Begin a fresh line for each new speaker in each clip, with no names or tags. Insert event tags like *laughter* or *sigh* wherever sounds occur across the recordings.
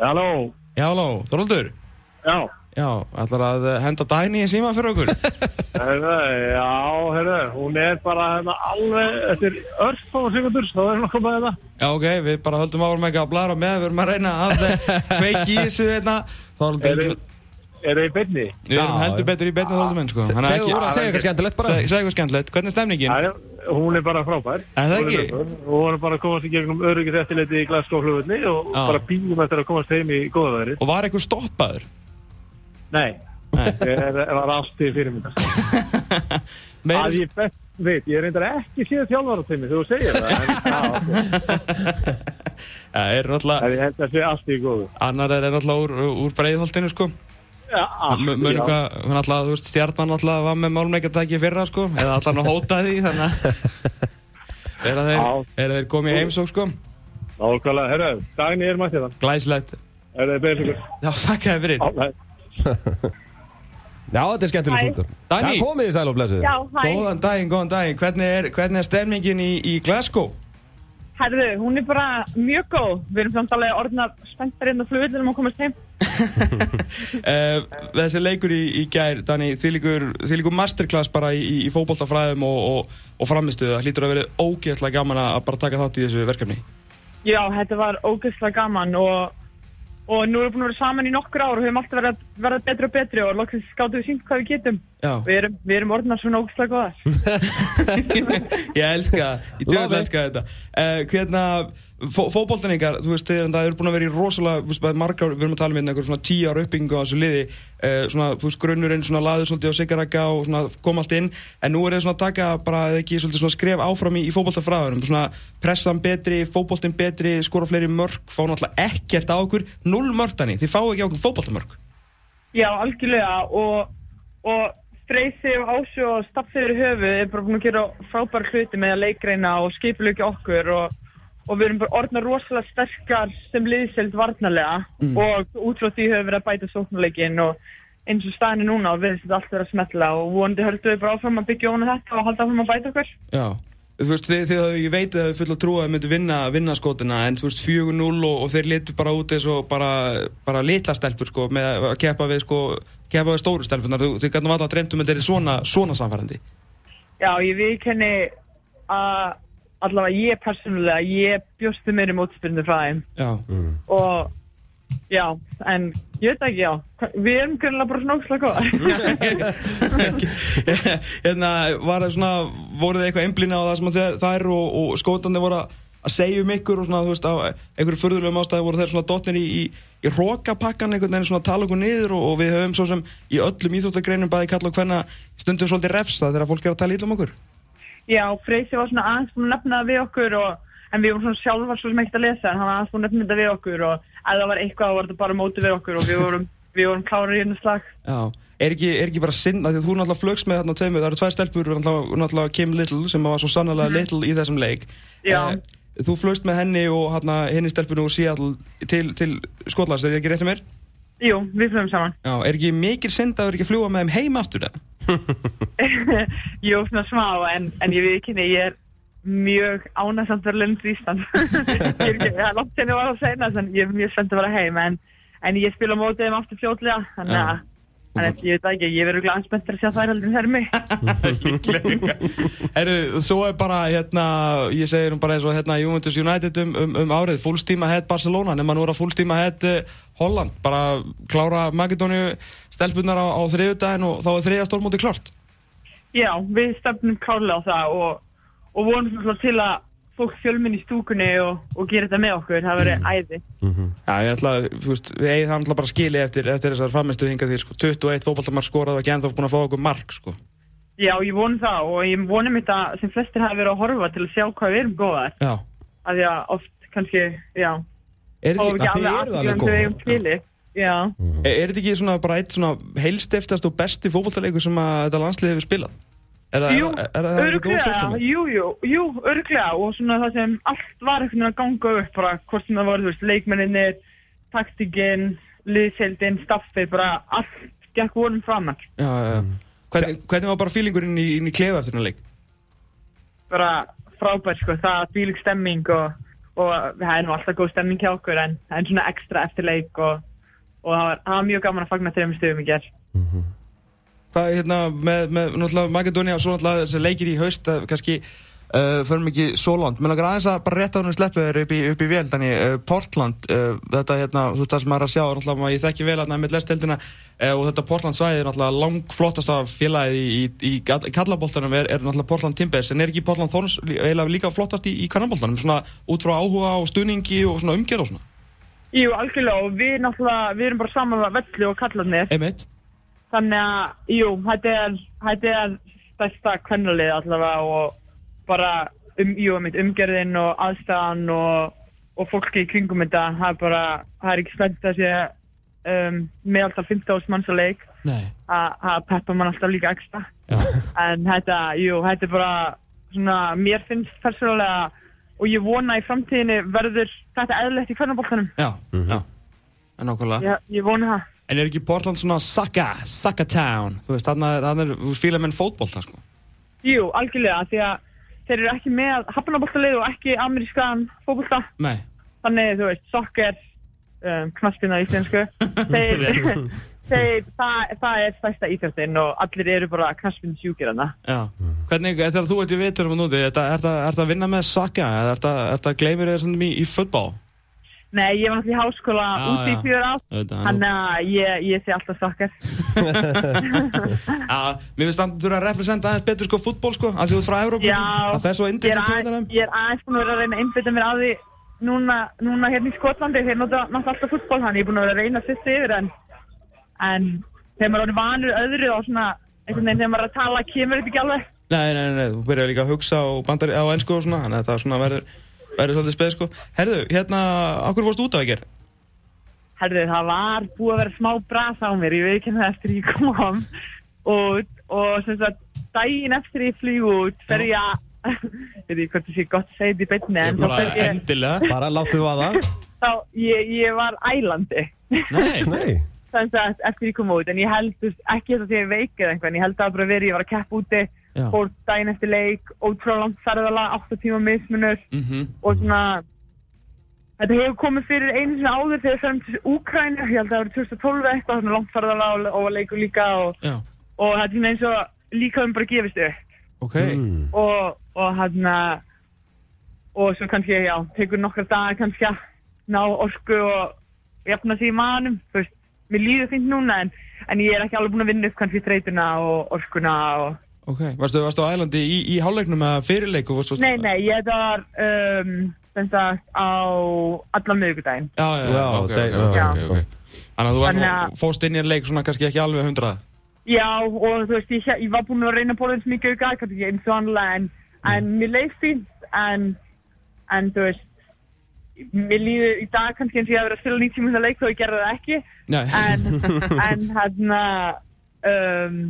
Halló,
Já, halló, Þorvaldur?
Já,
Já, ætlar að henda Dæni í síma fyrir okkur? *laughs*
Herru, já, herru, hún er bara hérna alveg eftir örfóða sekundur, þá er hún að koma þetta.
Já, ok, við bara höldum árum ekki að blara með Við erum að reyna að kveiki í þessu hérna Þorvaldur
Er
ekki
þið í beinni?
Við erum heldur betur í beinni Þorvaldur minn, sko.
Segðu
ekki-
úr að segja eitthvað skemmtilegt bara.
Seg- Segðu eitthvað skemmtilegt, hvernig er stemningin?
Hún er bara frábær.
Er það ekki?
Og hún er bara að komast í gegnum öryggis eftirleiti í Glasgow hlugulni og
Já.
bara býðum eftir að komast heim í góða veðrið.
Og var eitthvað stoppaður?
Nei, *laughs* er, var í fyrirmyndar. *laughs*
Meir,
Að ég best veit, ég reyndar ekki séð þjálfarateimi þegar þú segir það. *laughs* Já,
er náttúrulega
en ég held að sé allt í góðu.
Annar er náttúrulega úr, úr breiðholtinu, sko
Já.
hvað, hann alltaf, þú veist, stjarnan alltaf var með málmleikatæki fyrra, sko Eða alltaf hann hótaði því, þannig að *laughs* Þegar þeir, þeir komið heimsók, sko
Nákvæmlega, herru, daginn er mættið þann.
Glæslegt
Er það beðið ykkur?
Já, þakka þér fyrir *laughs*
Já, þetta er skemmtileg punktur. Já, komið í sæl og blessuð
Já, hæ.
Góðan daginn, góðan daginn Hvernig er, hvernig er stemningin í, í Glasgow?
Herðu, hún er bara mjög góð. Við erum samt alveg orðnar spenntar inn á flugvillinu og komast heim.
Uh, *laughs* þessi leikur í, í gær, Dani, þýlikur, þýlikur masterclass bara í, í fótboltafræðum og, og, og framistuðu. Það hlýtur að vera ógeðslega gaman að bara taka þátt í þessu verkefni.
Já, þetta var ógeðslega gaman og, og nú erum við búin að vera saman í nokkur ár og við höfum alltaf verið, að verið betri og betri og loksins skáttum við sínt hvað við getum.
Já,
Við erum, við erum orðnar svona ógeðslega góðar. *laughs*
ég elska, ég
it.
elska þetta. Uh, hvernig, fó, fótboltaningar, þú veist, þeir, það eru búin að vera í rosalega, þú veist, margar, við erum að tala um hérna einhver svona tíu ára uppbyggingu á þessu liði, uh, svona, þú veist, grunnurinn svona laður svolítið á sigarakka og svona kom allt inn, en nú er þeir svona að taka bara, eða ekki, svolítið svona skref áfram í, í fótboltafræðunum, svona pressan betri, fótboltin betri, skora fleiri mörg, fá náttúrulega ekkert á okkur, null mörgtani, þið fáu ekki á okkur fótboltamörg.
Já, algjörlega og, og Freysi og Ásu og Staffið í höfu er bara búin að gera frábæra hluti með að leikreina og skipulöki okkur og, og við erum bara orðnar rosalega sterkar sem liðselt varnarlega og út frá því höfum við að bæta sóknarleikin og eins og staðinu núna og við þetta allt verið að smetla og vonandi höldum við bara áfram að byggja á þetta og halda áfram að bæta okkur.
Já, þú veist, þið, þið, ég veit að þið full að trúa að þið myndu vinna, vinna skotuna en þú veist, 4-0 og, og þeir litur bara út eins og bara, bara litla stelpur sko, með að keppa við sko, keppa við stóru stelpunar, þú, þið gætum alltaf að dreymtum að þetta er svona, svona samfærandi
Já, ég viðkenni að allavega ég persónulega, ég bjóstu mér í mótspyrnu frá þeim.
Já,
og já, en ég veit ekki, já, við erum grunlega bara svona ókslega góða. *laughs*
hérna, var það svona, voruð þið eitthvað einblýna á það sem þeir, þær og, og skótandi voru að segja um ykkur og svona, þú veist, á einhverju furðulegum ástæði voru þeir svona dotnir í, í, í rókapakkan einhvern veginn svona tala okkur niður og, og við höfum svo sem í öllum íþróttagreinum bæði kalla og hvenna stundum svolítið refsa þegar fólk er að tala illa um okkur.
Já, Freysi var svona aðeins búin að nefna það við okkur og, en við vorum svona sjálfar svo sem ekkert að lesa en hann var aðeins búin að nefna þetta við okkur og ef það var eitthvað þá var þetta bara móti við okkur og við vorum, við vorum klárir í einu slag.
Já, er ekki, er ekki bara sinn að því að þú náttúrulega flögst með þarna tveimur, það eru tvær stelpur náttúrulega, Kim Little sem var svo sannlega Little í þessum leik
Já.
Eh, Þú flögst með henni og hérna, henni stelpunni úr Seattle til, til Skotlands, er ég ekki rétt um mér?
Jú, við flögum saman.
Já, er ekki mikil synd að þú er ekki að fljúa með þeim heim aftur það? *laughs*
Jú, svona smá, en, en ég veit ekki, ég er mjög ánægsamt fyrir lönd í Ísland. *laughs* ég er ekki, það langt ég var að segna, en ég er mjög spennt að vera heim, en, en ég spila mótið þeim aftur fljótlega, þannig að Þannig að ég veit ekki, ég verður glæðan spenntur að sjá þær heldur en þær mig.
Herru, svo er bara hérna, ég segir um bara eins og hérna Juventus United um, um, um árið, fullstíma head Barcelona, nema nú er að fullstíma head uh, Holland, bara klára Makedóniu stelpunar á, á þriðudaginn og þá er þriðja stórmóti klart.
Já, við stefnum klálega á það og, og vonum svona til að fólk fjölminn í stúkunni og, og gera þetta með okkur, það verður æði.
Já, ég ætla að, þú veist, við eigum það bara skili eftir, eftir þessar framistu hingað því, sko, 21 fótballtamark skorað og ekki ennþá búin að fá okkur mark, sko.
Já, ég vonum það og ég vonum þetta sem flestir hafa verið að horfa til að sjá hvað við erum góðar.
Já.
Af því að oft kannski, já,
Er þetta
ekki
er, er þetta ekki svona bara eitt svona heilstiftast og besti fótballtaleikur sem að þetta landslið hefur spilað? Er það, ekki styrkjum?
jú, jú, jú, örglega og svona það sem allt var einhvern veginn að ganga upp bara hvort sem það voru, þú veist, leikmenninir, taktikinn, liðseldin, staffið, bara allt gekk vonum framann.
Já, já, já. Hvernig, hvernig var bara fílingurinn í, inn í klefa eftir þennan leik?
bara frábært sko, það er bílik stemming og, og það er nú alltaf góð stemning hjá okkur en er svona ekstra eftir leik og, og það var, það var mjög gaman að fagna þreim stöðum í gerð.
Hvað er hérna með, með náttúrulega Makedónia og svo náttúrulega þessi leikir í haust að kannski uh, förum ekki svo langt. Menn okkur aðeins að bara rétta ánum sleppveður upp í, upp í vél þannig uh, Portland uh, þetta hérna, þú veist það sem er að sjá náttúrulega ég þekki vel hérna með lestildina uh, og þetta Portland svæði er náttúrulega langflottasta félagið í, í, í, í kallaboltanum er, er náttúrulega Portland Timbers. En er ekki Portland Thorns eiginlega líka flottast í, í kannaboltanum svona út frá áhuga og stuðningi og svona umgjör og svona?
Jú, algjörlega og við náttúrulega, við erum bara saman með velli og kallarnir.
Einmitt.
Þannig að, jú, þetta er, þetta er stærsta kvennalið allavega og bara um, jú, mitt umgerðin og aðstæðan og, og fólki í kringum þetta, það er bara, það er ekki spennt að sé um, með alltaf 15 manns að leik,
Nei.
að það peppar mann alltaf líka ekstra. En þetta, jú, þetta er bara svona, mér finnst persónulega og ég vona í framtíðinni verður þetta eðlilegt í kvennaboltanum.
Já, já, en nákvæmlega
Ég, ég vona það.
En er ekki Portland svona Saka, Saka Town þú veist, þarna er, þarna er fíla menn fótbolta sko
Jú, algjörlega, því að þeir eru ekki með hafnaboltalið og ekki amerískan fókbolta.
Nei
Þannig, þú veist, soccer, um, knaspina í íslensku, *laughs* þeir, *laughs* þeir, það, það er stærsta íþjóttin og allir eru bara knaspina sjúkir hana.
Já, hvernig, þegar þú ert í vitur um núti, er það að vinna með eða er það að gleymir þér svona í, í fútbol?
Nei, ég var náttúrulega í háskóla
Já,
úti í
já.
fjör á,
Auðvitað,
þannig að ég, ég sé alltaf soccer.
Já, mér finnst það að þú eru að representa aðeins betur sko fútból sko, að þú ert frá Európa
Já,
að það er svo
er,
að
að,
tóða
ég er aðeins búin að vera að reyna að einbytta mér að því núna, núna hérna í Skotlandi, þeir nota náttúrulega alltaf fútból, þannig ég er búin að vera að reyna að sýsta yfir en, en þegar maður er vanur öðru og svona, einhvern veginn þegar maður er að tala, kemur þetta ekki alveg.
Nei, nei, nei, þú byrjar líka að hugsa og bandar á ennsku og svona, þannig að það svona verður verður svolítið speð sko. Herðu, hérna, okkur fórst út á ekki?
Herðu, það var búið að vera smá bras á mér, ég veit ekki það eftir ég kom *laughs* út og sem sagt, daginn eftir ég flýg út fer ég að, *laughs* ég veit ekki hvort það sé gott að segja þetta í beinni, en þá
Bara
fer ég,
endilega
Bara láttu við að það *laughs*
þá, ég, ég var ælandi,
Nei,
Nei
sem sagt, eftir ég kom út, en ég held, ekki þetta því ég veik eða einhvern, ég held að bara verið, ég var að keppa úti. Fór daginn eftir leik, ótrúlega langt ferðalag, 8 tíma mismunur
mhm.
og svona, þetta hefur komið fyrir einu sinni áður þegar það er til Úkræni, ég held að það var 2012 eitthvað, svona langt ferðalag og, og leikur líka og
Já,
og það er svona eins og líka um bara gefist upp.
Ok.
Mm.
og, og hann og svo kannski, já, tekur nokkra dagar kannski að ná orku og jafna sig í manum, þú veist mér líður fint núna en, en ég er ekki alveg búin að vinna upp kannski þreytuna og orkuna og
Ok, varstu, varstu á Ælandi í, í hálfleiknum eða fyrirleik og varstu, varstu...
nei, nei, ég var um, sem sagt á allan miðvikudaginn.
Já, já, já,
Já,
ok, ok, ok,
já.
ok, ok. Þannig að þú fóst inn í en leik svona kannski ekki alveg hundrað?
Já, og þú veist, ég, ég var búin að reyna að bóla eins mikið auka, kannski eins og annarlega, en, en mér leið fínt, en, en þú veist, mér líður í dag kannski eins og ég að vera að spila 90 minúta leik þó ég gerði það ekki,
Nei,
en, en hérna, um,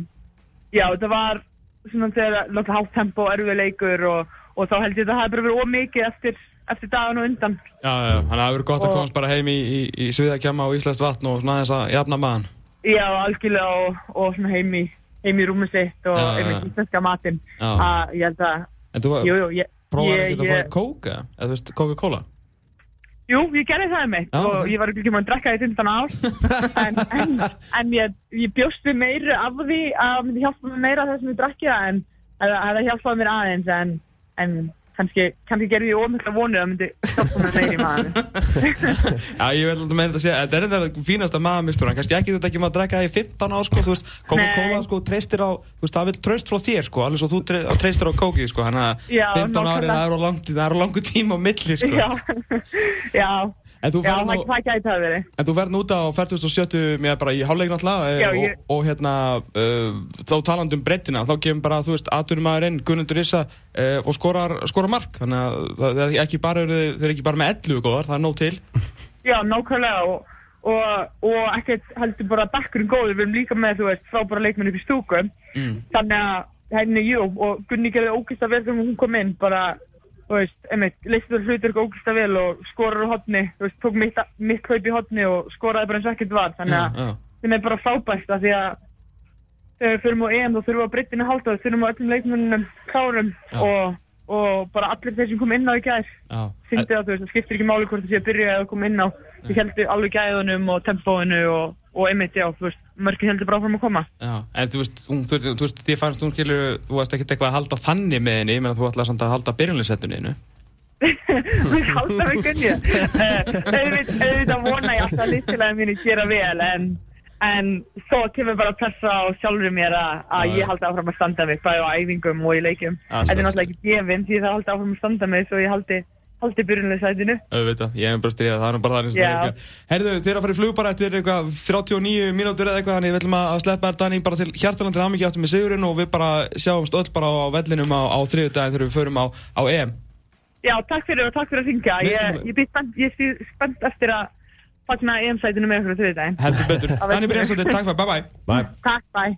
já, þetta var svona þegar náttúrulega hátt tempo og erfið leikur og, og þá held ég að það hefði bara verið ómikið eftir, eftir dagan og undan.
já, já, þannig að það hefur gott að
Og-
komast bara heim í, í, í Sviðakjama og Íslands vatn og svona aðeins að jafna maðan
Já, algjörlega og, og svona heim í, heim í rúmið sitt og einmitt
já.
íslenska matinn, að ég held að,
En þú
ég,
prófaði ekki að fá kók eða, þú veist, Coca-Cola
Jú, ég gerði það mitt
Já,
og
ok.
ég var ekki með að drekka í 15 ár en, en, en ég, ég bjóst við meira af því að það myndi hjálpa mér meira þess að ég drekki það en að það hjálpaði mér aðeins en, en kannski, kannski gerði ég ómikla vonur að myndi mér meira í maður *laughs*
Já, ég vil alltaf meina þetta að segja, þetta er þetta fínasta maðurmistur, en kannski ekki þú ekki maður að drekka það í 15 ár, sko, þú veist, Coca-Cola,
Nei.
sko, treystir á, þú veist, það vil tröst frá þér, sko, alveg svo þú tre- treystir á kókið, sko, þannig að
Já,
15 ári,
nákvæmlega.
það er á langt, það er á langu tíma á milli, sko.
Já, já,
En þú
það,
nú,
það gæti það verið
en þú ferð nú út á 40.70 með bara í hálfleik náttúrulega,
Já,
eh,
ég-
og, og hérna, uh, þá talandi um breyttina, þá kemur bara, þú veist, aturumæðurinn, Gunnundur Issa, uh, og skorar, skorar mark, þannig að það er ekki bara, þeir eru ekki bara með 11 góðar, það er nóg til.
Já, nákvæmlega og, og, og ekkert heldur bara bakkurinn góður, við erum líka með, þú veist, frábæra leikmenn upp í stúkum
Mm.
þannig að henni, jú, og Gunni gerði ógist að vel þegar hún kom inn, bara, þú veist, einmitt, leistur hlutur ógist að vel og skorar á hotni, þú veist, tók mitt, mitt hlaup í hotni og skoraði bara eins og ekkert var, þannig að
já.
þeim er bara frábært að því að þegar við fyrir á EM þá þurfum við að breytinu halda, við þurfum á öllum leikmennunum klárum
Já.
og, og bara allir þeir sem kom inn á í gær
Já.
fyndi að þú veist, það skiptir ekki máli hvort það sé að byrja eða koma inn á þið heldur alveg gæðunum og tempóinu og, og einmitt, já, þú veist, mörgir heldur bara áfram að koma
Já, en þú veist, hún, þú, þú veist, því fannst hún skilur, þú varst ekkert eitthvað að halda þannig með henni, ég meina þú ætlaði samt að halda byrjunleysettunni hennu.
við *laughs* halda við gunni *laughs* auðvitað vona ég alltaf listilega minni gera vel en, en svo kemur bara pressa á sjálfur mér að, að ég
já.
haldi áfram að standa mig bæði á æfingum og í leikjum
Já,
þetta er náttúrulega ekki gefinn því það haldi áfram að standa mig svo ég haldi, haldi byrjunleysætinu
Auðvitað, ég hef bara styrjað, það er bara þannig sem
Já.
það er ekki.
Herðu, þið er að fara í flug bara eftir eitthvað 39 mínútur eða eitthvað, þannig við ætlum að sleppa þér Dani bara til hjartaland til aðmikið áttum með sigurinn og við bara sjáumst öll bara á vellinum á, á þriðudaginn þegar við förum á, á EM.
já, takk fyrir og takk fyrir að syngja
Nei,
ég, ég, býð spennt, ég er spennt eftir að fagna EM-sætinu með okkur á þriðdægin
Heldur betur.
Á vellinum.
Dani